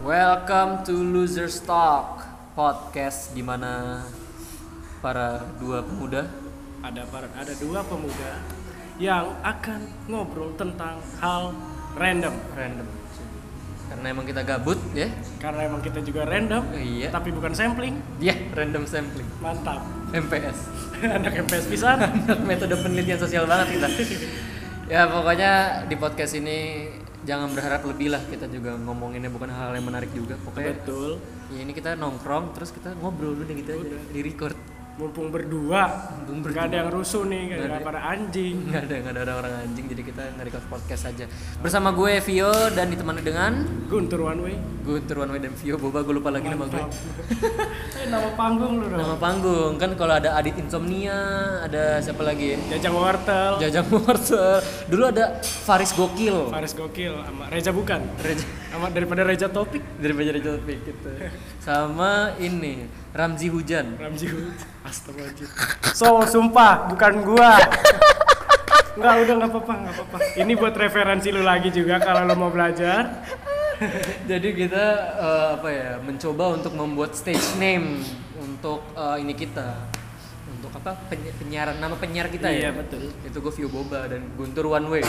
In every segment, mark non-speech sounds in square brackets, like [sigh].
Welcome to Losers Talk podcast. Di mana para dua pemuda? Ada para- ada dua pemuda yang akan ngobrol tentang hal random. Random. Karena emang kita gabut ya? Karena emang kita juga random iya. tapi bukan sampling. Ya random sampling. Mantap. MPS [laughs] anak MPS pisan. Metode penelitian sosial banget kita. Ya pokoknya di podcast ini jangan berharap lebih lah kita juga ngomonginnya bukan hal yang menarik juga. Pokoknya betul. ya ini kita nongkrong terus kita ngobrol udah gitu aja di record. Mumpung berdua Mumpung nggak ada yang rusuh nih Nggak nggak ada. pada anjing. [laughs] Nggak ada nggak ada orang-orang anjing jadi kita nge-record podcast aja. Bersama gue Vio dan ditemani dengan Guntur one way. Guntur One Way dan Vio Boba gue lupa lagi nama gue. Mantap. [laughs] eh nama panggung lu dong nama panggung kan kalau ada Adit Insomnia ada siapa lagi? Ya Jajang Wortel. Jajang Morse dulu ada Faris Gokil. Faris Gokil sama Reza bukan. Reja. Sama daripada Reza Topik. Dari Bajar Topik gitu. Sama ini Ramzi Hujan. Ramji Hud Astagfirullahaladzim. So sumpah bukan gua. Enggak udah nggak apa-apa nggak apa-apa. Ini buat referensi lu lagi juga kalau lu mau belajar. Jadi kita eh, apa ya mencoba untuk membuat stage name untuk eh, ini kita untuk apa Peny- penyiaran nama penyiar kita ya? Iya betul. Itu gue Vio Boba dan Guntur One Way.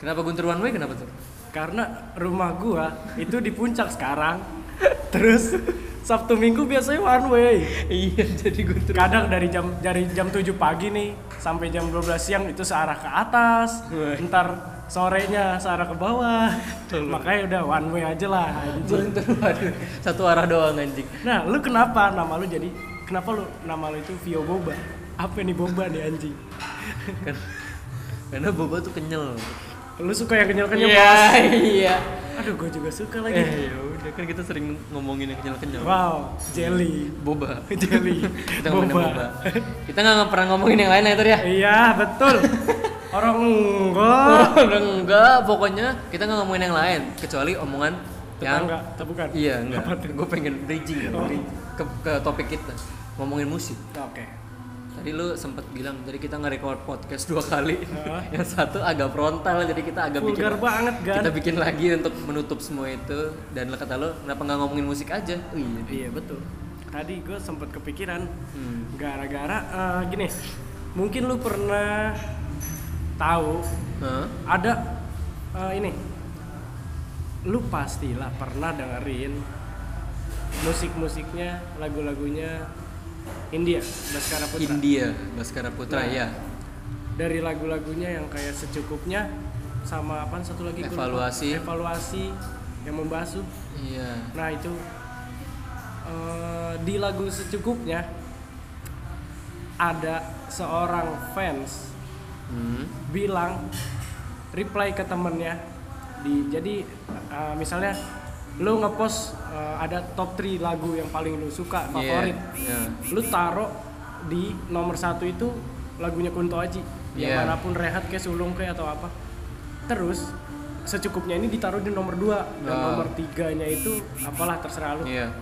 Kenapa Guntur One Way? Kenapa tuh? Karena rumah gua itu di puncak sekarang. Terus Sabtu Minggu biasanya one way. Iya jadi Guntur Kadang dari jam dari jam 7 pagi nih sampai jam 12 siang itu searah ke atas. Ntar sorenya searah ke bawah. Makanya udah one way aja lah anjing. Satu arah doang anjing. Nah, lu kenapa nama lu jadi kenapa lu nama lu itu Vio Boba? Apa nih Boba nih anjing? kan karena Boba tuh kenyal Lu suka yang kenyal-kenyal, iya Bos? iya Aduh, gue juga suka eh lagi. ya udah kan kita sering ngomongin yang kenyal kenyal Wow, jelly. Boba [laughs] Jelly. kita ngomongin Boba kita nggak pernah ngomongin yang lain ya Tur ya Iya, betul. Orang enggak. [laughs] Orang enggak, pokoknya kita nggak ngomongin yang lain kecuali omongan yang Tetangga, atau bukan? iya enggak. Gue pengen bridging Oh. bridging ke, ke topik kita ngomongin musik. Oke. Tadi lu sempet bilang, jadi kita nge-record podcast dua kali. Hah? [laughs] yang satu agak frontal, jadi kita agak bikin Vulgar banget, Gan. kita bikin lagi untuk menutup semua itu. Dan kata lu, kenapa nggak ngomongin musik aja? Oh iya. Iya, betul. Tadi gue sempet kepikiran Hmm. gara-gara eh, gini. Mungkin lu pernah tahu Hah? ada eh, ini lu pastilah pernah dengerin musik-musiknya lagu-lagunya India Baskara Putra India, Baskara Putra Nah. ya. dari lagu-lagunya yang kayak secukupnya sama apa satu lagi gua lupa. Evaluasi. evaluasi yang membasuh Iya. nah itu eh, di lagu secukupnya ada seorang fans Hmm. bilang reply ke temennya di jadi uh, misalnya lu ngepost uh, ada top 3 lagu yang paling lu suka favorit Iya. lu taruh di nomor satu itu lagunya Kunto Aji yang Iya. mana pun rehat kayak sulung kayak atau apa terus secukupnya ini ditaruh di nomor 2 dan Oh. nomor tiganya itu apalah terserah lu Iya.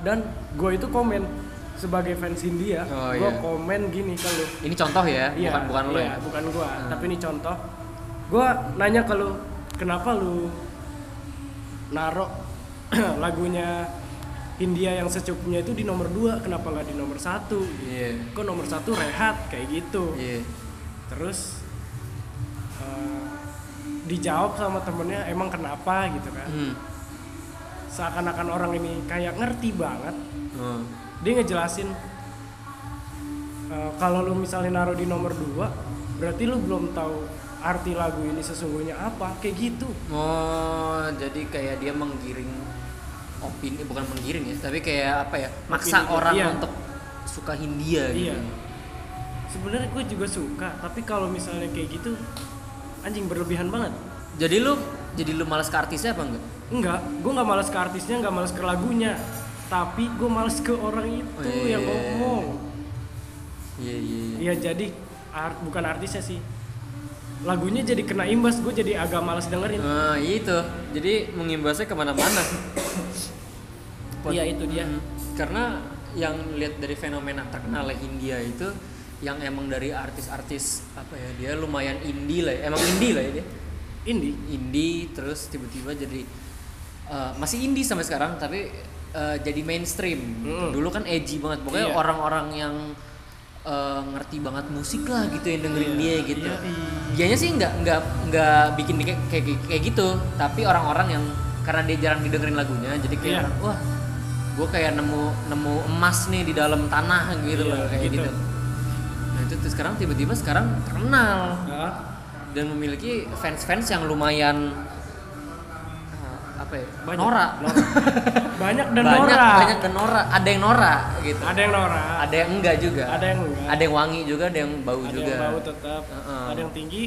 dan gue itu komen sebagai fans India Oh, gue iya. komen gini ke lu Ini contoh ya, Iya, bukan bukan lo iya, ya. bukan gua, tapi ini contoh. Gua nanya ke lu, kenapa lu narok [clears throat] lagunya India yang secukupnya itu di nomor 2, kenapa nggak di nomor satu? Iya. Kok nomor satu rehat kayak gitu. Iya. Terus eh, dijawab sama temennya emang kenapa gitu kan. Hmm. Seakan-akan orang ini kayak ngerti banget. Oh. Dia ngejelasin eh, kalau lu misalnya naruh di nomor 2, berarti lu belum tahu arti lagu ini sesungguhnya apa kayak gitu Oh, jadi kayak dia menggiring opini, bukan menggiring ya, tapi kayak apa ya? Maksa Opini, orang iya. untuk suka Hindia gitu. Iya. sebenarnya gue juga suka tapi kalau misalnya kayak gitu anjing berlebihan banget Jadi lu jadi lu malas ke artisnya apa enggak? enggak gue nggak malas ke artisnya nggak malas ke lagunya tapi gue malas ke orang itu Oh, iya, yang iya, ngomong Iya, iya. iya. ya jadi art bukan artisnya sih lagunya jadi kena imbas gue jadi agak malas dengerin Nah, itu. Jadi mengimbasnya ke mana-mana. Iya, itu dia. Hmm. Karena yang lihat dari fenomena terkenal India itu yang emang dari artis-artis apa ya dia lumayan indie lah ya. emang indie lah ya dia indie indie terus tiba-tiba jadi eh, masih indie sampai sekarang tapi eh, jadi mainstream. Mm-mm. Dulu kan edgy banget. Pokoknya Iya. orang-orang yang eh, ngerti banget musik lah gitu yang dengerin Iya. dia gitu. Iya. Dianya sih nggak nggak nggak bikin kayak, kayak kayak gitu, tapi orang-orang yang karena dia jarang didengerin lagunya, jadi kayak orang, wah, gue kayak nemu nemu emas nih di dalam tanah gitu Iya, loh kayak gitu. gitu. Nah itu tuh sekarang tiba-tiba sekarang terkenal Nah, dan memiliki fans-fans yang lumayan apa ya? Banyak. Nora. [laughs] banyak dan banyak, Nora. banyak dan Nora. Ada yang Nora gitu. Ada yang Nora. Ada yang enggak juga. Ada yang enggak. Ada yang wangi juga, ada yang bau Ada juga. yang bau tetap. Heeh. Ada yang tinggi.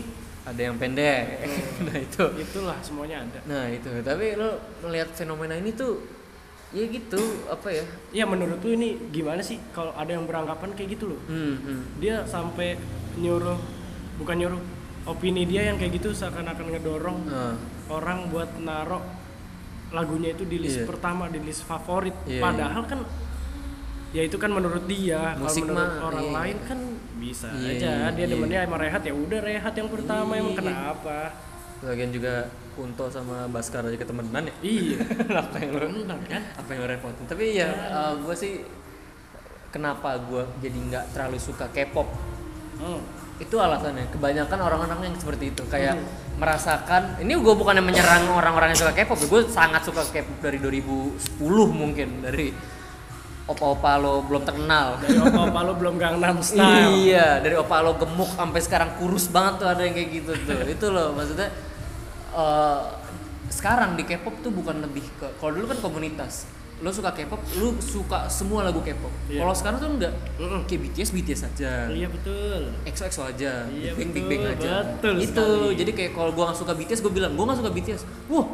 Ada yang pendek. [laughs] nah itu. Itulah semuanya ada. Nah itu. Tapi lo melihat fenomena ini tuh ya gitu apa ya? Iya menurut lu ini gimana sih kalau ada yang beranggapan kayak gitu loh? Hmm, hmm. Dia sampai nyuruh bukan nyuruh opini dia yang kayak gitu seakan-akan ngedorong Nah, orang buat naruh lagunya itu di list Iya. pertama di list favorit Iya, padahal kan ya itu kan menurut dia Musik kalau menurut mah, orang iya. lain kan bisa Iya, aja dia iya. demennya emang rehat ya udah rehat yang pertama emang Iya. kenapa lagian juga Kunto sama Baskar aja ketemenan ya. iya [laughs] apa yang lo kan apa yang lo repotin tapi ya gue sih kenapa gue jadi nggak terlalu suka K-pop Hmm. Itu alasannya kebanyakan orang-orang yang seperti itu kayak Hmm. merasakan ini gue bukannya menyerang orang-orang yang suka K-pop gue sangat suka K-pop dari 2010 mungkin dari opa-opa lo belum terkenal dari opa-opa lu belum Gangnam Style Iya, dari opa lo gemuk sampai sekarang kurus banget tuh ada yang kayak gitu tuh. [laughs] itu loh maksudnya eh, sekarang di K-pop tuh bukan lebih ke kalau dulu kan komunitas. Lo suka K-pop, lu suka semua lagu K-pop. Iya. Kalau sekarang tuh enggak. Mm-mm. Kayak BTS BTS aja. iya betul EXO EXO aja, Iya, Big Big Bang aja. betul itu. sekali. Jadi kayak kalau gua nggak suka BTS, gua bilang gua nggak suka BTS. Wah,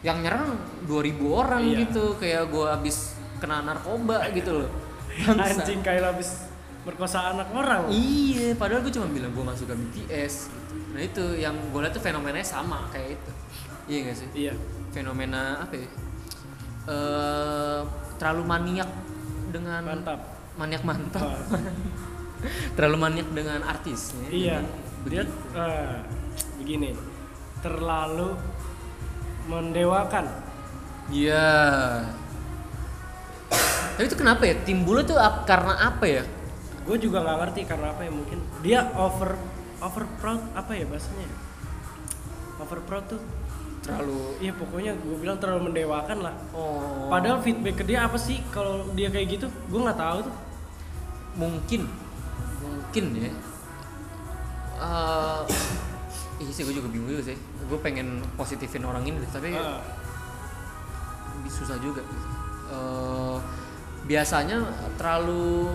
yang nyerang 2000 orang Iya. gitu. Kayak gua habis kena narkoba gitu loh. [laughs] Bangsa. anjing kayak habis merkosa anak orang Iya, padahal gue cuma bilang gue gak suka BTS gitu. Nah itu yang gue lihat tuh fenomenanya sama kayak itu. Iya gak sih? iya Fenomena apa ya? Eh, terlalu maniak dengan mantap maniak mantap. Oh. [laughs] terlalu maniak dengan artisnya. Iya, dia Begitu. eh, begini, terlalu mendewakan. Iya. Tapi itu kenapa ya? Timbulnya tuh ap- karena apa ya? Gue juga nggak ngerti karena apa ya mungkin dia over over proud apa ya bahasanya? Over proud tuh, Terlalu iya pokoknya gue bilang terlalu mendewakan lah. oh Padahal feedback ke dia apa sih kalau dia kayak gitu? Gue nggak tahu tuh. mungkin mungkin ya Eh iya sih gue juga bingung juga sih gue pengen positifin orang ini tapi Ah, susah juga. Eh, biasanya terlalu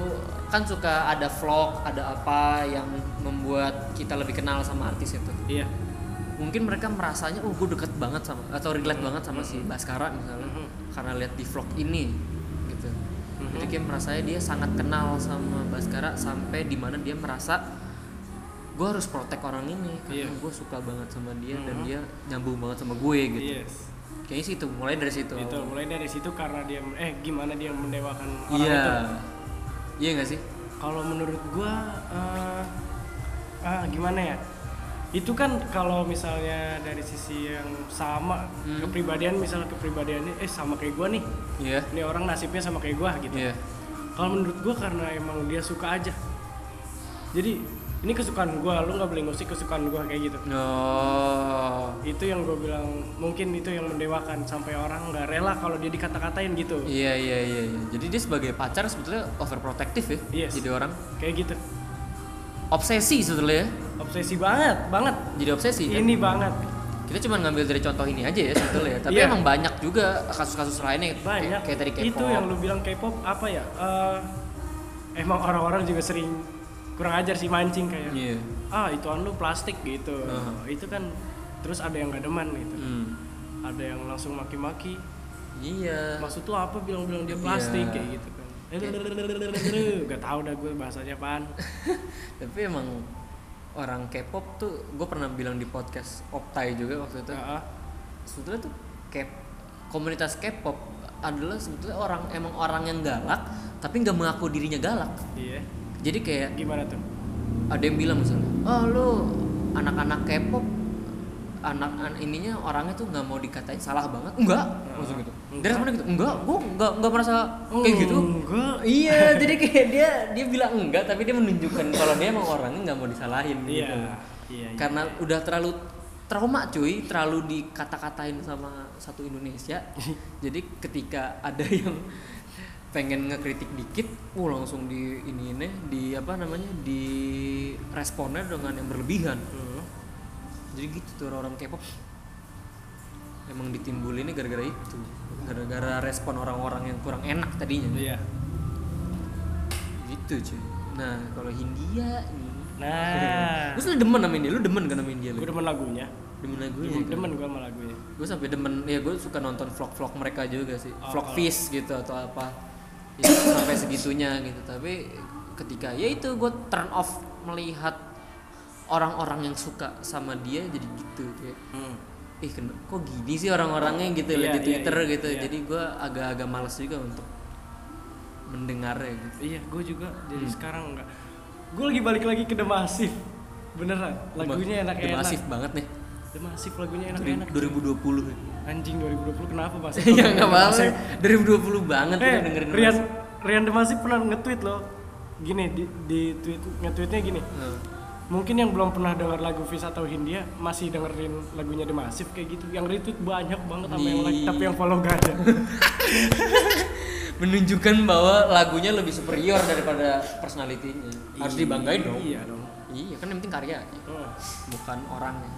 kan suka ada vlog ada apa yang membuat kita lebih kenal sama artis itu iya. Mungkin mereka merasanya oh gue deket banget sama atau relate banget sama si Baskara misalnya Mhm. karena lihat di vlog ini gitu Mhm. jadi kayak merasanya dia sangat kenal sama Baskara sampai di mana dia merasa gue harus protek orang ini karena Iya. gue suka banget sama dia dan Mhm. dia nyambung banget sama gue gitu Yes. kayaknya sih itu mulai dari situ Itu mulai dari situ karena dia eh gimana dia mendewakan orang iya itu. iya nggak sih Kalau menurut gua eh, ah gimana ya? Itu kan kalau misalnya dari sisi yang sama Hmm. kepribadian misalnya kepribadiannya eh sama kayak gua nih. iya Ini orang nasibnya sama kayak gua gitu. iya Kalau menurut gua karena emang dia suka aja. Jadi ini kesukaan gua, lu nggak boleh ngusik kesukaan gua kayak gitu. oh Itu yang gua bilang mungkin itu yang mendewakan sampai orang nggak rela kalau dia dikata-katain gitu. iya iya iya iya. jadi dia sebagai pacar sebetulnya overprotective ya Yes. jadi orang Kayak gitu. Obsesi sebetulnya ya Obsesi banget, banget. jadi obsesi kan? Ini banget. kita cuma ngambil dari contoh ini aja ya sebetulnya tapi Iya. emang banyak juga kasus-kasus lainnya kayak- banyak kayak, tadi K-pop itu yang lu bilang K-pop apa ya Eh, emang orang-orang juga sering kurang ajar sih mancing kayak iya ah itu lu plastik gitu Uh. itu kan terus ada yang gak deman gitu hmm. ada yang langsung maki-maki iya maksud lu apa bilang-bilang dia Iya. plastik kayak gitu kan gak tau dah gue bahasanya apaan. [laughs] Tapi emang orang K-pop tuh gue pernah bilang di podcast Optai juga waktu itu. Ah. sebetulnya tuh K komunitas K-pop adalah sebetulnya orang emang orang yang galak tapi nggak mengaku dirinya galak. Iya. Jadi kayak gimana tuh? Ada yang bilang misalnya oh lu anak-anak K-pop anak an ininya orangnya tuh nggak mau dikatain salah banget. Enggak maksud gitu Enggak. dia gitu? Enggak gua nggak nggak merasa kayak gitu. enggak. Iya [laughs] jadi kayak dia dia bilang enggak tapi dia menunjukkan kalau dia emang orangnya nggak mau disalahin iya gitu. iya iya. karena udah terlalu trauma cuy. Terlalu dikata-katain sama satu Indonesia. [laughs] Jadi ketika ada yang pengen ngekritik dikit uh langsung di ini ini di apa namanya di responnya dengan yang berlebihan. Hmm. jadi gitu tuh orang-orang K-pop emang ditimbulinnya gara-gara itu. Gara-gara respon orang-orang yang kurang enak tadinya. Iya. Gitu cuy. Nah kalau Hindia nih nah. [laughs] Lu demen sama India, lu demen kan sama India lu? gue demen lagunya. Demen lagunya demen, kan? demen gue sama lagunya. Gue sampai demen, ya gue suka nonton vlog-vlog mereka juga sih. Oh, Vlog fish gitu atau apa. Ya, Sampai [coughs] segitunya gitu. Tapi ketika ya itu gue turn off melihat orang-orang yang suka sama dia jadi gitu kayak. Hmm. Ih kok gini sih orang-orangnya gitu Iya, liat di iya, Twitter iya, gitu. iya. jadi gue agak-agak males juga untuk mendengarnya gitu. Iya gue juga jadi Hmm. sekarang enggak gue lagi balik lagi ke The Massive. Beneran lagunya enak-enak. Masif banget nih. The Massive lagunya enak-enak 2020 anjing 2020 kenapa mas? [laughs] Ya nggak apa-apa. 2020 banget eh udah dengerin Rian. Rian The Massive pernah nge-tweet loh. Gini di, di tweet nge-tweetnya gini. Nah. Mungkin yang belum pernah denger lagu Fis atau Hindia masih dengerin lagunya The Massive kayak gitu. Yang retweet banyak banget sama yang like tapi yang follow gak ada. [laughs] Menunjukkan bahwa lagunya lebih superior daripada personalitinya harus dibanggain dong. iya dong. Iya kan yang penting karyanya Hmm. bukan orangnya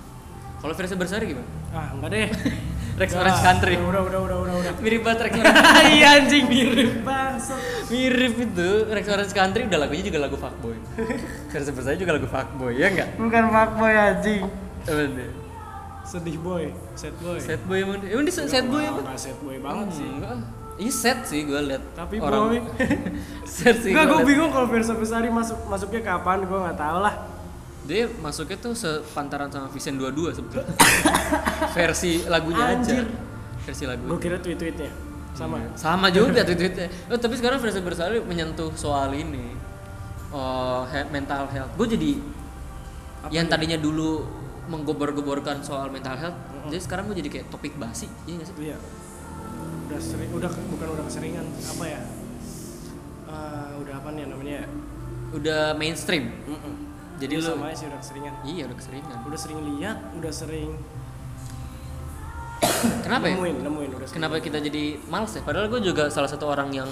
kalau versi Bersari gimana? Ah enggak deh. [laughs] Rex. Orange Country. Udah udah udah udah udah. Mirip banget Rex [laughs] Orange iya anjing mirip banget. Mirip itu. Rex Orange Country udah lagunya juga lagu fuckboy. Versi Bersari juga lagu fuckboy ya enggak? Bukan fuckboy anjing. Emang dia? Sedih boy sad boy. Sad boy emang dia. Emang dia sad boy apa? Enggak sad boy banget sih. Enggak. Iya sad sih gue liat Tapi orang. boy. [laughs] sad sih Enggak, gue liat. bingung kalau Versa Besari masuk masuknya kapan, gue nggak tahu lah. Dia masuknya tuh sepantaran sama Vision 22 sebetulnya. [laughs] Versi lagunya Anjir. aja. Versi lagu. Gue kira tweet-tweetnya sama. Sama juga tweet-tweetnya. Oh, tapi sekarang Versi Bersari menyentuh soal ini. Oh, he- mental health. Gue jadi Apa yang nih? tadinya dulu menggobor-goborkan soal mental health, jadi sekarang gue jadi kayak topik basi, iya gak sih? Iya. Udah sering, udah bukan udah keseringan apa ya? Eh, udah apa nih namanya? ya? Udah mainstream. Mm-mm. Jadi Iya, lu sama sih udah keseringan. Iya, udah keseringan. Udah sering lihat, udah sering Kenapa ya? nemuin, nemuin udah sering. Kenapa kita jadi males ya? Padahal gue juga salah satu orang yang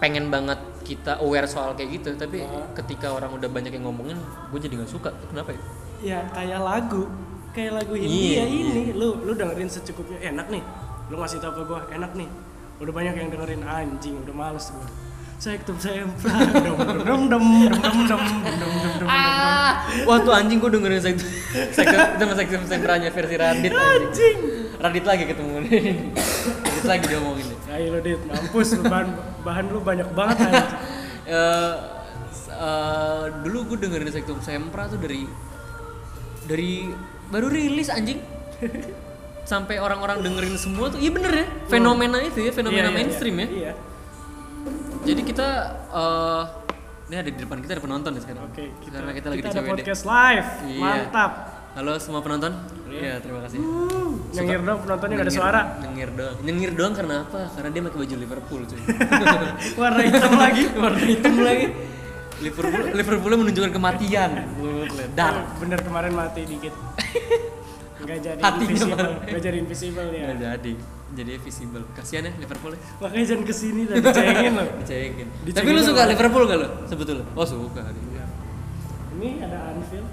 pengen banget kita aware soal kayak gitu, tapi Ah. ketika orang udah banyak yang ngomongin, gue jadi nggak suka. Kenapa ya? Ya kayak lagu, kayak lagu Iya, iya. ini, lu lu dengerin secukupnya enak nih. Lu ngasih tau ke gua enak nih. Udah banyak yang dengerin anjing, udah males gua. Ketemu saya dom dom dom dom dom dom dom dom dom Ah, wah tuh anjing gue dengerin sektor sama sektor sentranya versi Radit anjing. Radit lagi ketemu nih. Radit lagi dia ngomongin. Ayo lo dit, mampus lu bahan bahan lu banyak banget. Eh, s- eh, dulu gue dengerin sektor sempra tuh dari dari baru rilis anjing sampai orang-orang dengerin semua tuh iya bener ya fenomena itu ya fenomena Iya, iya, mainstream iya. ya Iya. Jadi kita eh ini ada di depan kita ada penonton ya sekarang Oke, kita, karena kita lagi di ada CWD podcast live. Iya. Mantap. halo semua penonton Iya. iya terima kasih Uh, nyengir dong penontonnya gak ada suara. nyengir doang nyengir doang karena apa karena dia pakai baju Liverpool cuy [laughs] Warna hitam lagi. [laughs] warna hitam lagi Liverpool Liverpool menunjukkan kematian dark Bener kemarin mati dikit. [laughs] Enggak jadi Hatinya invisible. mana? Enggak jadi invisible ya. nggak jadi jadi visible kasihan ya Liverpool ya Makanya jangan ke sini lah dicengin loh. dicengin Dicengin tapi lu suka Liverpool gak lo sebetulnya oh suka Iya. Ini ada Anfield.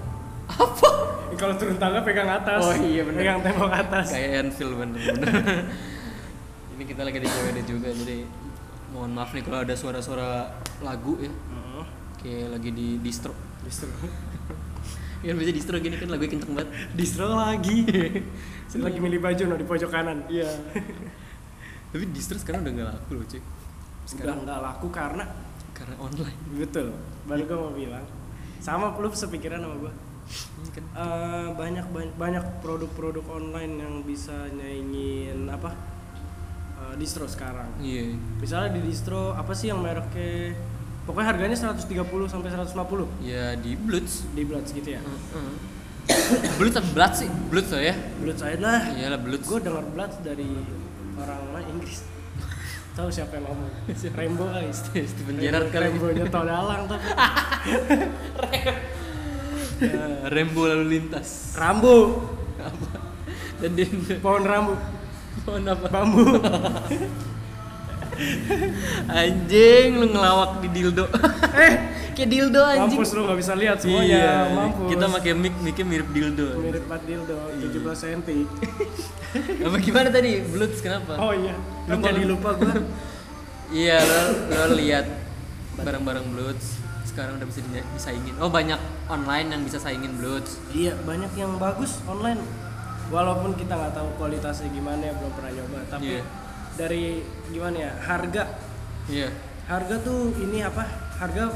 apa kalau turun tangga pegang atas. Oh iya, bener. Pegang tembok atas. kayak Anfield bener-bener [laughs] ini kita lagi di CWD juga jadi mohon maaf nih kalau ada suara-suara lagu ya Heeh. kayak lagi di distro Distro. Ya bisa distro gini kan lagunya kenceng banget Distro lagi. Saya [laughs] lagi milih baju no di pojok kanan. iya [laughs] tapi distro sekarang udah nggak laku loh cuy Udah sekarang nggak laku karena karena online betul. Baru gua mau bilang. Sama lu sepikiran sama gua. ini kan Eh, banyak banyak produk-produk online yang bisa nyaingin apa eh, distro sekarang. iya Misalnya di distro apa sih yang mereknya pokoknya harganya 130 sampai 150 ya di Bloods di Bloods gitu ya. Heeh. [coughs] Blood atau blood sih? Blood so ya? Blood saya lah Iyalah blood. gue dengar blood dari orang mana Inggris tahu siapa yang ngomong [laughs] Rainbow guys [laughs] Steven Gerrard kali. Rainbow nya tau [laughs] dalang tapi Eh, Rembo lalu lintas. rambu Dan dia pohon rambu pohon apa? bambu Anjing lu ngelawak di dildo. [laughs] eh Kayak dildo anjing. mampus lu nggak bisa lihat semuanya Iya, mampus kita pakai mic, micnya mirip dildo. mirip banget dildo 17 cm [laughs] Apa gimana tadi? Bloods kenapa? oh iya kan Lupa jadi lu. lupa gue [laughs] Iya, lo, lo lihat barang-barang Bloods sekarang udah bisa di- disaingin. Oh, banyak online yang bisa saingin Bloods. iya banyak yang bagus online walaupun kita nggak tahu kualitasnya gimana ya belum pernah nyoba tapi Iya. Dari gimana ya harga Iya. harga tuh ini apa harga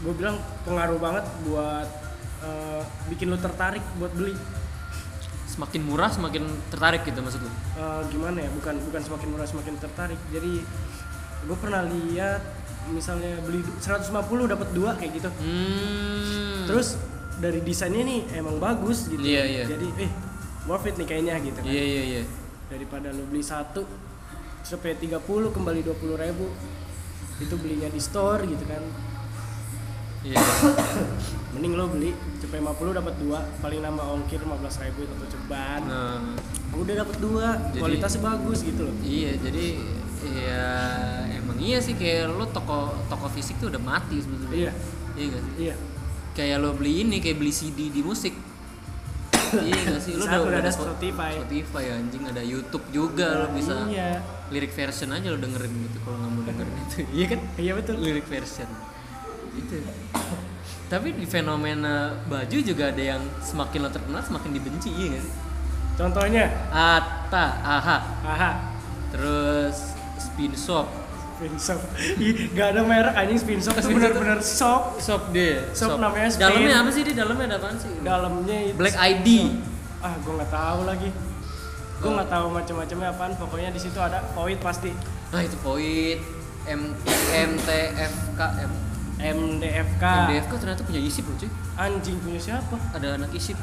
gue bilang pengaruh banget buat eh, bikin lu tertarik buat beli Semakin murah semakin tertarik gitu maksud lo. Eh, gimana ya bukan bukan semakin murah semakin tertarik jadi gue pernah lihat misalnya beli 150 dapat dua kayak gitu Hmm. terus dari desainnya nih emang bagus gitu Iya, iya. jadi eh worth it nih kayaknya gitu kan Iya, iya, iya. daripada lu beli satu sampai 30 kembali 20 ribu itu belinya di store gitu kan Iya. [coughs] mending lo beli cepet 50 dapat dua paling nambah ongkir 15 ribu atau ceban Nah, udah dapat dua Jadi- kualitasnya bagus gitu loh iya, jadi ya emang iya sih kayak lo toko toko fisik tuh udah mati sebetulnya. Iya. Iya gak sih? iya Kayak lo beli ini kayak beli CD di musik. [laughs] iya gak sih? Saat udah, udah ada Spo- Spotify. Spotify anjing ada YouTube juga lo bisa iya lirik version aja lo dengerin gitu kalau nggak mau dengerin itu. [laughs] Iya kan? iya betul Lirik version. Itu. Tapi di fenomena baju juga ada yang semakin lo terkenal semakin dibenci, iya gak sih? contohnya Ata, aha, aha terus spin shop, spin shop Ih, gak ada merek anjing spin shop itu Spin shop shop shop dia, Shop namanya Spin. Dalamnya apa sih di dalamnya ada apaan sih? dalamnya itu Black ID. ah gue nggak tahu lagi gue Oh. nggak tahu macam-macamnya apaan pokoknya di situ ada void pasti Nah itu Void, M MTFK, M MDFK MDFK ternyata punya isip loh cuy. anjing punya siapa Ada anak isip.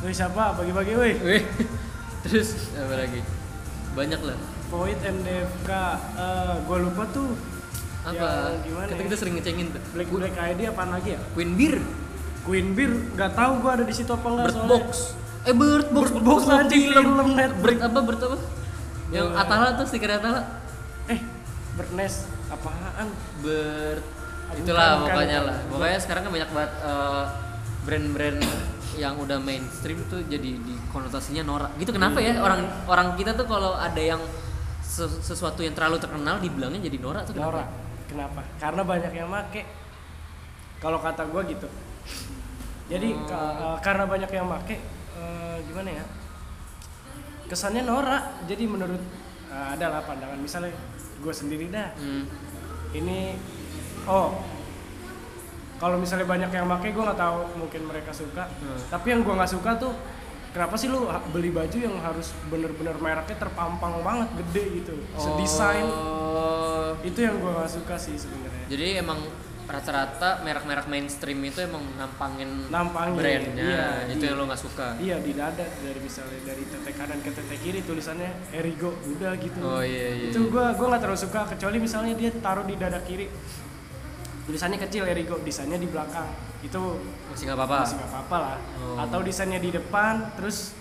Wih siapa bagi-bagi wih Weh. [laughs] Terus apa lagi? Banyak lah. Void MDFK eh gue lupa tuh Apa? Gimana kita, ya? kita sering ngecengin tuh. Black Black ID apaan lagi ya Queen Beer, Queen Beer nggak tahu gue ada di situ apa enggak Bird Box. Eh Bird Box, Bird Box sama anjing, film. Netflix. Bird apa? Bird apa? Yang Bird. Atala tuh stiker Atala. eh Birdnest apaan Bird. Ah, Itulah bukan, pokoknya bukan. lah. Pokoknya sekarang kan banyak banget eh, brand-brand yang udah mainstream tuh jadi di konotasinya norak. Gitu kenapa ya orang orang kita tuh kalau ada yang sesuatu yang terlalu terkenal dibilangnya jadi norak tuh kenapa? Nora. Kenapa? Karena banyak yang make. Kalau kata gue gitu. Jadi Oh. ka- eh, karena banyak yang make eh, gimana ya? Kesannya norak jadi menurut eh, ada lah pandangan. Misalnya gue sendiri dah. Hmm. ini oh kalau misalnya banyak yang make gue nggak tahu mungkin mereka suka. Hmm. tapi yang gue nggak suka tuh kenapa sih lu beli baju yang harus bener-bener mereknya terpampang banget gede gitu sedesain Oh. itu yang gue nggak suka sih sebenarnya Jadi emang rata-rata merek-merek mainstream itu emang nampangin Nampangin, brandnya iya, itu iya. yang lo nggak suka. iya di dada dari misalnya dari tete kanan ke tete kiri tulisannya Erigo udah gitu Oh iya iya. itu gue gue nggak terlalu suka kecuali misalnya dia taruh di dada kiri tulisannya kecil Erigo desainnya di belakang itu masih nggak apa-apa. masih nggak apa-apa lah Oh. atau desainnya di depan terus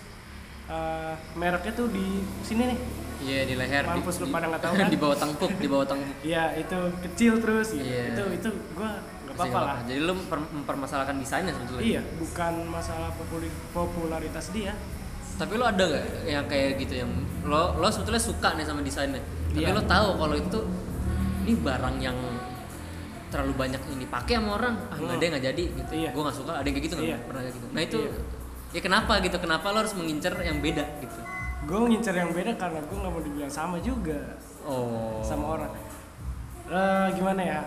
eh, mereknya tuh di sini nih Iya di leher. di- Mampus lu pada nggak tahu kan? [laughs] di bawah tengkuk, di bawah tengkuk. ya itu kecil terus gitu Iya. itu itu gue nggak apa-apa lah Jadi memper- mempermasalahkan desainnya sebetulnya. iya bukan masalah popularitas dia Tapi lo ada gak yang kayak gitu yang lo lo sebetulnya suka nih sama desainnya. Tapi Iya. lo tahu kalau itu ini barang yang terlalu banyak ini pakai sama orang ah nggak Hmm. ada nggak jadi gitu. Iya. gue nggak suka ada yang kayak gitu nggak? Iya. pernah kayak gitu? Nah itu Iya. ya kenapa gitu? Kenapa lo harus mengincar yang beda gitu? Gue ngincer yang beda karena gue nggak mau dibilang sama juga. Oh. Sama orang. Eh, gimana ya?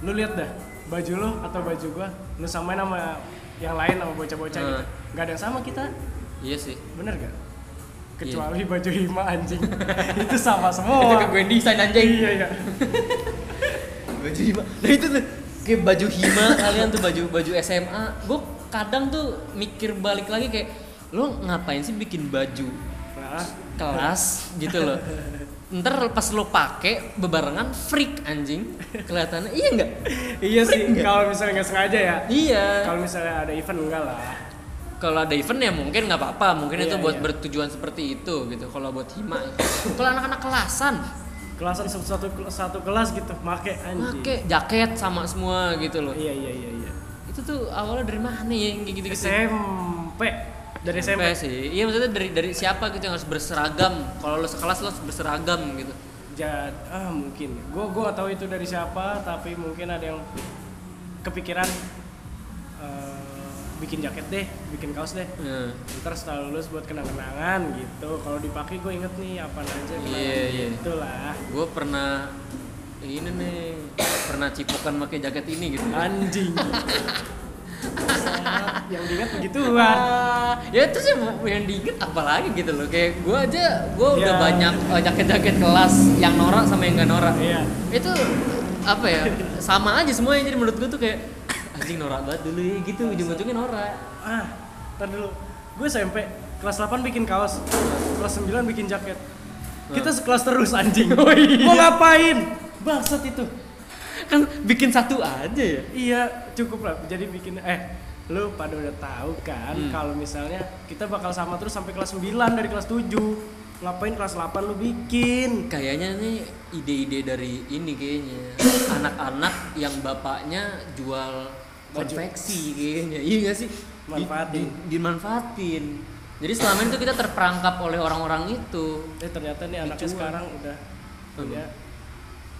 Lu lihat dah baju lu atau baju gua lu samain sama yang lain sama bocah-bocah gitu. Hmm. nggak ada yang sama kita. Iya sih. Bener gak kecuali baju hima anjing. [laughs] Itu sama semua. Itu ke gue desain anjing. Iya iya [laughs] baju hima. Nah itu tuh. Kayak baju hima kalian tuh baju baju SMA gue kadang tuh mikir balik lagi kayak lo ngapain sih bikin baju Nah, kelas? Gitu loh. Ntar pas lo pake bebarengan freak anjing. Kelihatannya iya nggak? Iya sih kalau misalnya nggak sengaja ya. iya. Kalau misalnya ada event enggak lah. kalau ada event ya mungkin nggak apa-apa. Mungkin itu Iya, buat iya. bertujuan seperti itu gitu. Kalau buat hima kalau anak-anak kelasan Kelasan satu satu, satu kelas gitu, make anjing. pakai jaket sama semua gitu loh Iya iya iya iya. itu tuh awalnya dari mana ya yang kayak gitu-gitu SMP dari SMP. SMP sih iya maksudnya dari dari siapa gitu yang harus berseragam kalau lo sekelas lo harus berseragam gitu Jad, ah mungkin. Gue gue gak tahu itu dari siapa, tapi mungkin ada yang kepikiran eh, bikin jaket deh, bikin kaos deh. Nah, Ntar setelah lulus buat kenang-kenangan gitu. Kalau dipakai gue inget nih apa aja kenangan Iya, iya. gitu lah. gue pernah ini nih pernah cipokan pakai jaket ini gitu Anjing. [laughs] Yang diinget begituan. Ah, ya itu sih yang diinget apalagi gitu loh kayak gue aja gue udah Ya. banyak eh, jaket-jaket kelas yang norak sama yang gak norak Iya. itu apa ya [laughs] sama aja semuanya jadi menurut gue tuh kayak anjing norak banget dulu ya gitu ujung-ujungnya norak Ah, ntar dulu. Gue SMP kelas 8 bikin kaos, kelas 9 bikin jaket. Kita sekelas terus anjing. [laughs] Oh iya. Mau ngapain? Bangsat itu. kan bikin satu aja ya Iya, cukup lah. Jadi bikin eh lu pada udah tahu kan Hmm. kalau misalnya kita bakal sama terus sampai kelas 9 dari kelas 7. Ngapain kelas 8 lu bikin? kayaknya nih ide-ide dari ini kayaknya [coughs] anak-anak yang bapaknya jual. Konveksi kayaknya iya gak sih Manfaatin. di- dimanfaatin jadi selama itu kita terperangkap oleh orang-orang itu Eh ternyata nih anaknya Dijual. sekarang udah punya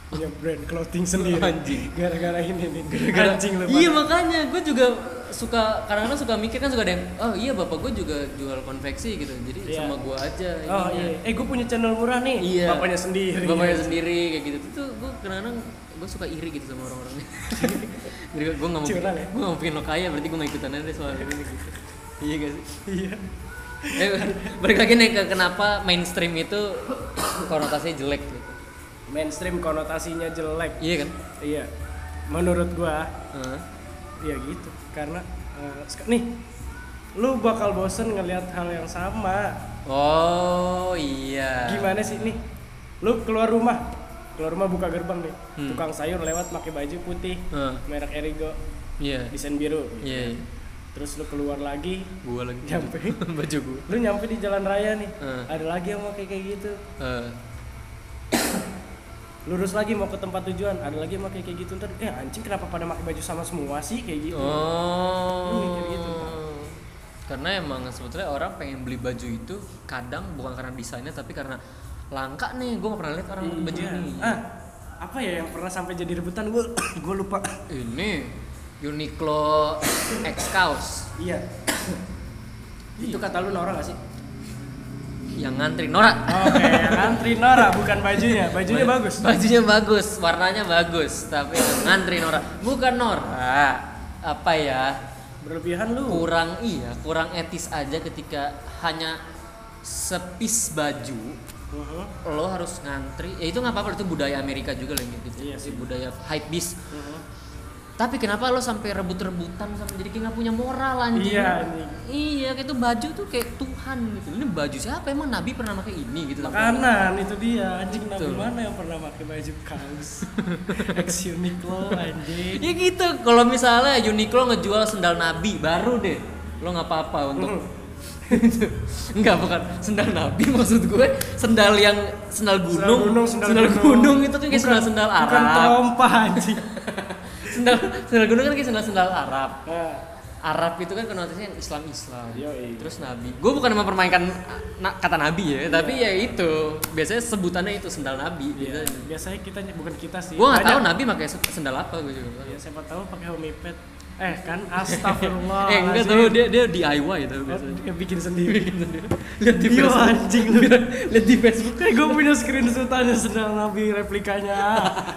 punya brand clothing [laughs] sendiri. Anjing. Gara-gara ini nih. Gara-gara- Anjing lu. iya makanya gue juga suka kadang-kadang suka mikir kan suka ada yang oh iya bapak gue juga jual konveksi gitu jadi Iya. sama gue aja Oh ininya." iya. Eh gue punya channel murah nih. Iya. Bapaknya sendiri. bapaknya sendiri kayak gitu itu gue kadang-kadang gue suka iri gitu sama orang-orangnya [laughs] jadi gue nggak mau Curang ya? gue nggak mau bikin lo kaya berarti gue nggak ikutan aja soal ini gitu iya gak sih Iya. eh, balik lagi nih ke kenapa mainstream itu konotasinya jelek gitu Mainstream konotasinya jelek. iya kan Iya. Menurut gua Heeh. ya gitu. Karena eh, sek- nih lu bakal bosen ngelihat hal yang sama. oh iya Gimana sih nih? Lu keluar rumah, keluar rumah buka gerbang nih. Hmm. Tukang sayur lewat pakai baju putih, Heeh. merek Erigo, iya desain biru. iya iya. Terus lu keluar lagi, gua lagi Nyampe. [laughs] baju gua lu nyampe di jalan raya nih. Heeh. Ada lagi yang mau kayak kayak gitu. Heeh. [coughs] Lurus lagi mau ke tempat tujuan, ada lagi yang mau kayak kayak gitu ntar. Eh anjing kenapa pada pakai baju sama semua sih kayak gitu? Lu Oh. mikir gitu. Karena emang sebetulnya orang pengen beli baju itu kadang bukan karena desainnya tapi karena langka nih. Gue gak pernah lihat orang pakai baju Iya. ini. Ah, apa ya yang pernah sampai jadi rebutan gue [coughs] gue lupa. Ini Uniqlo X Kaos Iya. Itu kata lu Nora gak sih? yang ngantri Nora. Oke, yang antri Nora bukan bajunya. Bajunya bagus. Bajunya bagus, warnanya bagus, tapi yang ngantri Nora. Bukan Nora. Apa ya? Berlebihan lu. Kurang iya, kurang etis aja ketika hanya sepis baju Mhm. lo harus ngantri ya itu nggak apa-apa itu budaya Amerika juga lah gitu Iya Si sih. budaya hype beast Mhm. tapi kenapa lo sampai rebut-rebutan sampai jadi kayak nggak punya moral anjing Iya, anjing. iya kayak itu baju tuh kayak Tuhan gitu ini baju siapa emang Nabi pernah pakai ini gitu Makanan itu dia. Anjing nabi Betul. mana yang pernah pakai baju kaos? [laughs] Ex Uniqlo anjing. ya gitu kalau misalnya Uniqlo ngejual sendal Nabi baru deh lo nggak apa-apa untuk Mhm. [laughs] Enggak bukan sendal Nabi maksud gue sendal yang sendal gunung gunung, sendal, sendal gunung. gunung. itu kan kayak sendal sendal Arab Bukan trompa anjing. [laughs] sendal sendal gunung kan kayak sendal sendal Arab Nah, Arab itu kan konotasinya Islam Islam Yoi. terus Nabi gue bukan mempermainkan na- kata Nabi ya tapi ya itu biasanya sebutannya itu sendal Nabi iya. gitu. biasanya kita bukan kita sih. gue nggak tahu. Nabi pakai se- sendal apa gue juga Ya, siapa tahu pakai homipad. Eh kan astagfirullah. eh enggak tahu dia dia DIY itu biasanya dia bikin sendiri. lihat di Facebook anjing lu. lihat di Facebook Kayak gue punya screenshotannya sendal nabi replikanya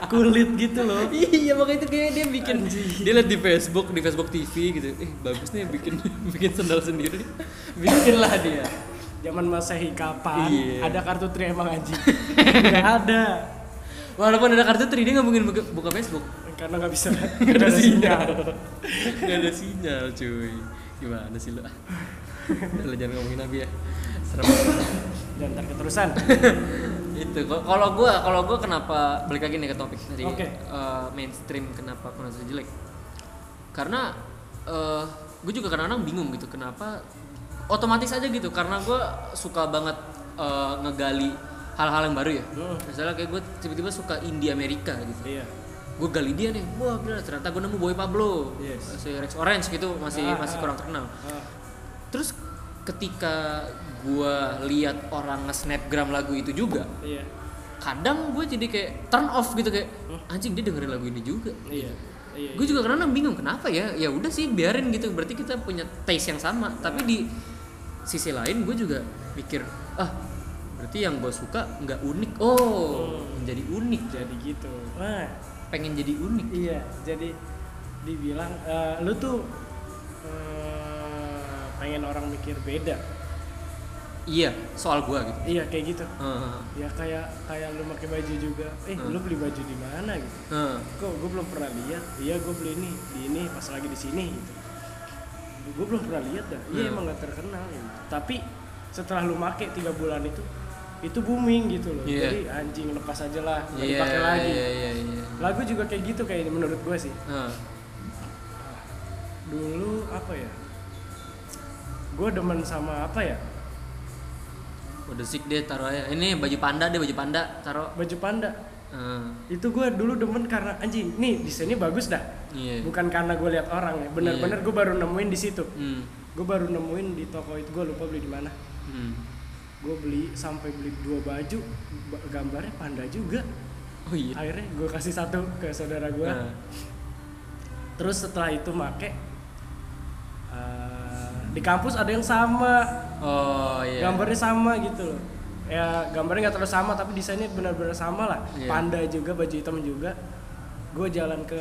kulit gitu loh. iya makanya itu kayak dia bikin Anjing. dia lihat di Facebook di Facebook TV gitu eh bagus nih bikin [laughs] bikin sendal sendiri bikin lah dia Zaman masehi kapan Iya. ada kartu tri emang anjing? Gak ada. walaupun ada kartu tri dia nggak mungkin buka, buka Facebook Karena nggak bisa. [laughs] nggak ada sinyal. nggak ada sinyal cuy. Gimana sih Udah lah, jangan ngomongin nabi ya. Serem. Dan ntar keterusan. [laughs] Itu kalau gua kalau gua kenapa balik lagi nih ke topik tadi Oke. eh, mainstream kenapa kualitasnya jelek? Karena eh gue juga kadang-kadang bingung gitu kenapa otomatis aja gitu karena gua suka banget eh, ngegali hal-hal yang baru ya. Hmm. misalnya kayak gue tiba-tiba suka indie Amerika gitu. Iya gue gali dia nih wah bener ternyata gue nemu Boy Pablo. Yes. si Rex Orange gitu masih Ah, masih ah. kurang terkenal. Ah, terus ketika gue lihat orang nge-snapgram lagu itu juga iya. kadang gue jadi kayak turn off gitu kayak anjing dia dengerin lagu ini juga. Iya iya gue juga kadang bingung kenapa ya? Ya udah sih biarin gitu berarti kita punya taste yang sama. Tapi di sisi lain gue juga mikir ah berarti yang gue suka nggak unik. Oh menjadi unik. Jadi gitu. Wah pengen jadi unik iya jadi dibilang eh, lu tuh eh, pengen orang mikir beda iya soal gue gitu iya kayak gitu Heeh. ya kayak kayak lu pakai baju juga eh Hmm. lu beli baju di mana gitu Heeh. kok gue belum pernah lihat iya gue beli ini di ini pas lagi di sini gitu gue belum pernah lihat dah iya Hmm. emang gak terkenal gitu. tapi setelah lu make tiga bulan itu itu booming gitu loh. Iya. jadi anjing lepas aja lah nggak Iya, dipakai lagi. iya, iya, iya. lagu juga kayak gitu kayak menurut gue sih. Heeh. dulu apa ya? Gue demen sama apa ya? Udah sik deh taruh aja. Ini baju panda deh baju panda taruh. Baju panda. Heeh. itu gue dulu demen karena anjing nih desainnya bagus dah. Iya. Bukan karena gue lihat orang ya bener-bener gue baru nemuin di situ. Hmm. gue baru nemuin di toko itu gue lupa beli di mana. Hmm. Gue beli sampai beli dua baju ba- gambarnya panda juga. Oh iya? Akhirnya gue kasih satu ke saudara gue Nah. terus setelah itu make eh, di kampus ada yang sama. Oh iya. Gambarnya sama gitu loh. Ya gambarnya nggak terlalu sama tapi desainnya benar-benar sama lah. Iya. panda juga baju hitam juga. Gue jalan ke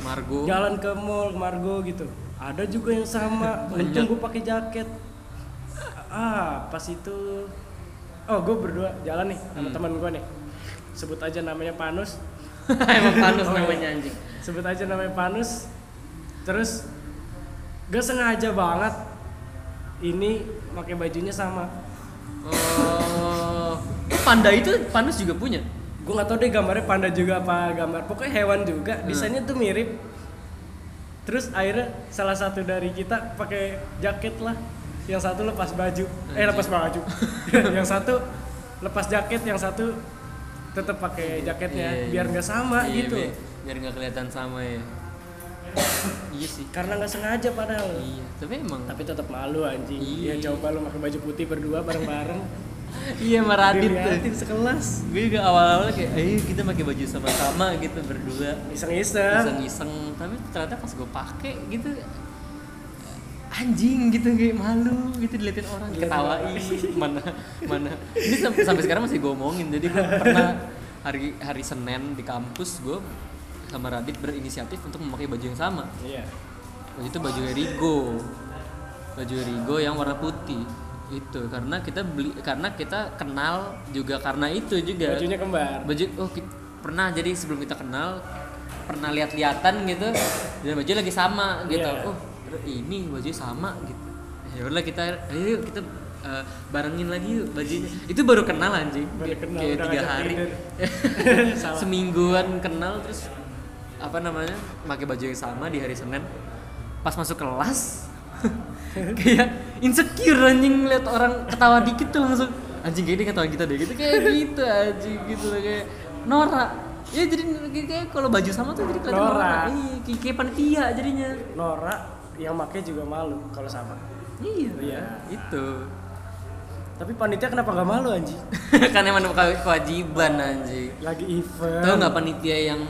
Margo. Jalan ke mall Margo gitu. Ada juga yang sama. [laughs] Untung gue pakai jaket ah pas itu oh gue berdua jalan nih sama Hmm. teman gue nih. Sebut aja namanya Panus. [laughs] Emang panus Oh, iya. namanya anjing. Sebut aja namanya Panus. Terus gak sengaja banget ini pakai bajunya sama. Oh panda itu panus juga punya? Gue nggak tahu deh gambarnya panda juga apa gambar. Pokoknya hewan juga Hmm. desainnya tuh mirip. Terus akhirnya salah satu dari kita pakai jaket lah yang satu lepas baju. Eh lepas baju. [laughs] Yang satu lepas jaket yang satu tetap pakai jaketnya Iya, iya. biar nggak sama Iya, gitu. bi- biar nggak kelihatan sama ya. [coughs] Iya sih. Karena nggak sengaja padahal. Iya tapi emang tapi tetap malu anjing. Iya. ya coba lu pakai baju putih berdua bareng-bareng. [laughs] Iya meradit tuh. sekelas. Gue juga awal-awal kayak ayo kita pakai baju sama-sama gitu berdua. Iseng-iseng. Iseng-iseng. Tapi ternyata pas gue pakai gitu anjing gitu kayak malu gitu diliatin orang. Ketawain. [laughs] Mana mana. Ini sam- sampai sekarang masih gue omongin. Jadi gue pernah hari hari Senin di kampus gue sama Radit berinisiatif untuk memakai baju yang sama. Iya. Waktu itu baju Rigo baju Rigo yang warna putih. Itu karena kita beli karena kita kenal juga karena itu juga. Bajunya kembar. Baju oh pernah. Jadi sebelum kita kenal pernah lihat-lihatan gitu. Dan baju lagi sama gitu. Iya. oh ini baju sama gitu. Ya udah kita ayo kita eh, barengin lagi yuk bajunya. Itu baru kenal anjing. Baru Kayak- kenal, kayak udah tiga hari. [laughs] semingguan kenal terus apa namanya pakai baju yang sama di hari Senin. Pas masuk kelas [laughs] kayak insecure anjing lihat orang ketawa dikit tuh langsung. Anjing kayak dia ketawa kita deh gitu. Kayak gitu anjing gitu kayak norak. Ya jadi kayak kalau baju sama tuh jadi kelihatan Norak. norak. Iya kayak panitia jadinya. Nora yang make juga malu kalau sama. Iya. Iya. itu tapi panitia kenapa gak malu anjing? [laughs] Kan emang ke- kewajiban anjing. Lagi event. Tahu nggak panitia yang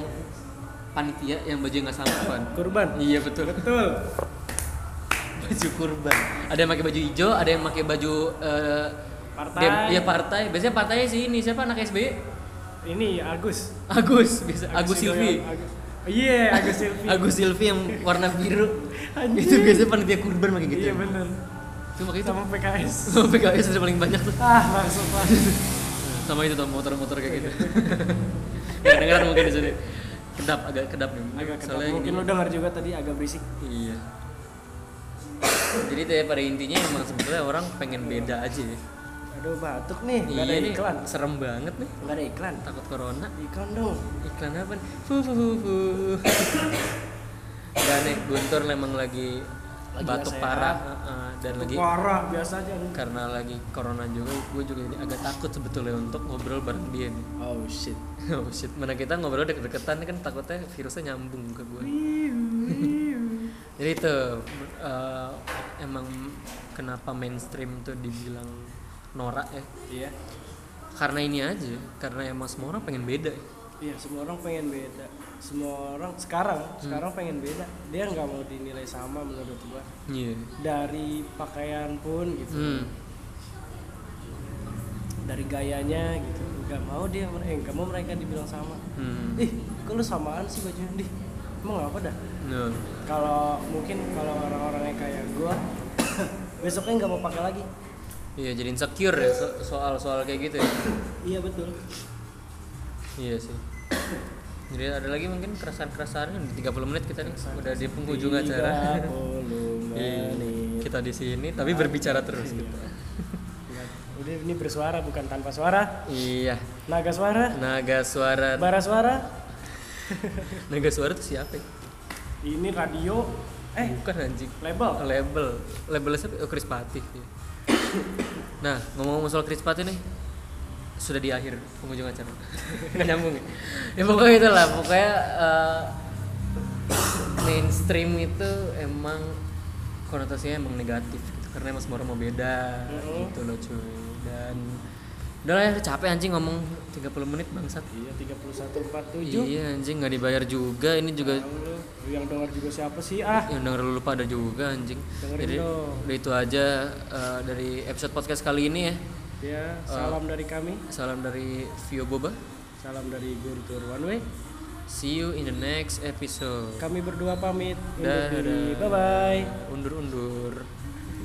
panitia yang baju nggak sama kan kurban. Iya betul. Betul. Baju kurban. Ada yang pakai baju hijau ada yang pakai baju eh, Partai. dem- iya partai. Biasanya partainya sih ini siapa? Anak SBY ini Agus. Agus biasa Agus, Silvi. Agus- iya Agus Silvi. Agus Silvi yang warna biru. Anjing. itu biasanya panitia kurban pakai gitu. Iya bener. Itu makanya itu sama PKS [laughs] sama PKS sudah paling banyak tuh. Ah maksud lah [laughs] sama itu tuh motor-motor kayak gitu. [laughs] Kadang-kadang mungkin di sini. Kedap agak kedap nih. Agak kedap. Soalnya mungkin lo dengar juga tadi agak berisik. Iya. Jadi deh pada intinya emang sebetulnya orang pengen beda aja ya. Aduh batuk nih, nggak ada iya nih iklan. serem banget nih Nggak ada iklan. takut corona Iklan dong. iklan apa nih fu fu fu fu Enggak nih Guntur memang lagi, Lagi batuk parah heeh, dan lagi Parah biasa aja. nih. karena lagi corona juga gue juga ini agak takut sebetulnya untuk ngobrol bareng dia nih Oh shit. [laughs] oh shit mana kita ngobrol deket-deketan kan takutnya virusnya nyambung ke gue [laughs] jadi itu eh, emang kenapa mainstream tuh dibilang norak ya Iya. karena ini aja karena emang semua orang pengen beda ya. Iya, semua orang pengen beda. Semua orang sekarang, sekarang pengen beda. Dia nggak mau dinilai sama menurut gua. iya Dari pakaian pun gitu. hmm. Dari gayanya gitu. Nggak mau dia eh nggak mau mereka dibilang sama. Hmm. Ih, kok lu samaan sih bajunya? Dih, emang apa dah? Nah, Kalau mungkin kalau orang-orang yang kayak gua [coughs] besoknya nggak mau pakai lagi. Iya jadi insecure ya so- soal-soal kayak gitu ya Iya betul. iya sih jadi ada lagi mungkin keresahan-keresahan di 30 menit kita nih udah di penghujung acara 30 Iya, menit. kita di sini tapi berbicara terus gitu Nggak, Udah ini bersuara bukan tanpa suara. iya Naga suara, naga suara bara suara. [laughs] naga suara itu siapa ya? Ini radio. Eh, bukan anjing label. label labelnya siapa oh Chris Patih ya. Nah ngomong-ngomong soal Chris Patih nih sudah di akhir penghujung acara. Nggak [laughs] nyambung. Ya ya pokoknya itulah pokoknya eh, mainstream itu emang konotasinya emang negatif gitu karena emang semua orang mau beda Mhm. gitu loh cuy. Dan udah lah ya capek anjing ngomong 30 menit bangsat Iya, 3147. iya anjing nggak dibayar juga ini juga. Lu yang dengar juga siapa sih? Ah, yang denger lu pada juga anjing Dengerin jadi dong. udah itu aja eh, dari episode podcast kali ini ya ya, salam dari kami. salam dari Vio Boba Salam dari Guntur One Way. see you in the next episode Kami berdua pamit undur diri. Bye bye. undur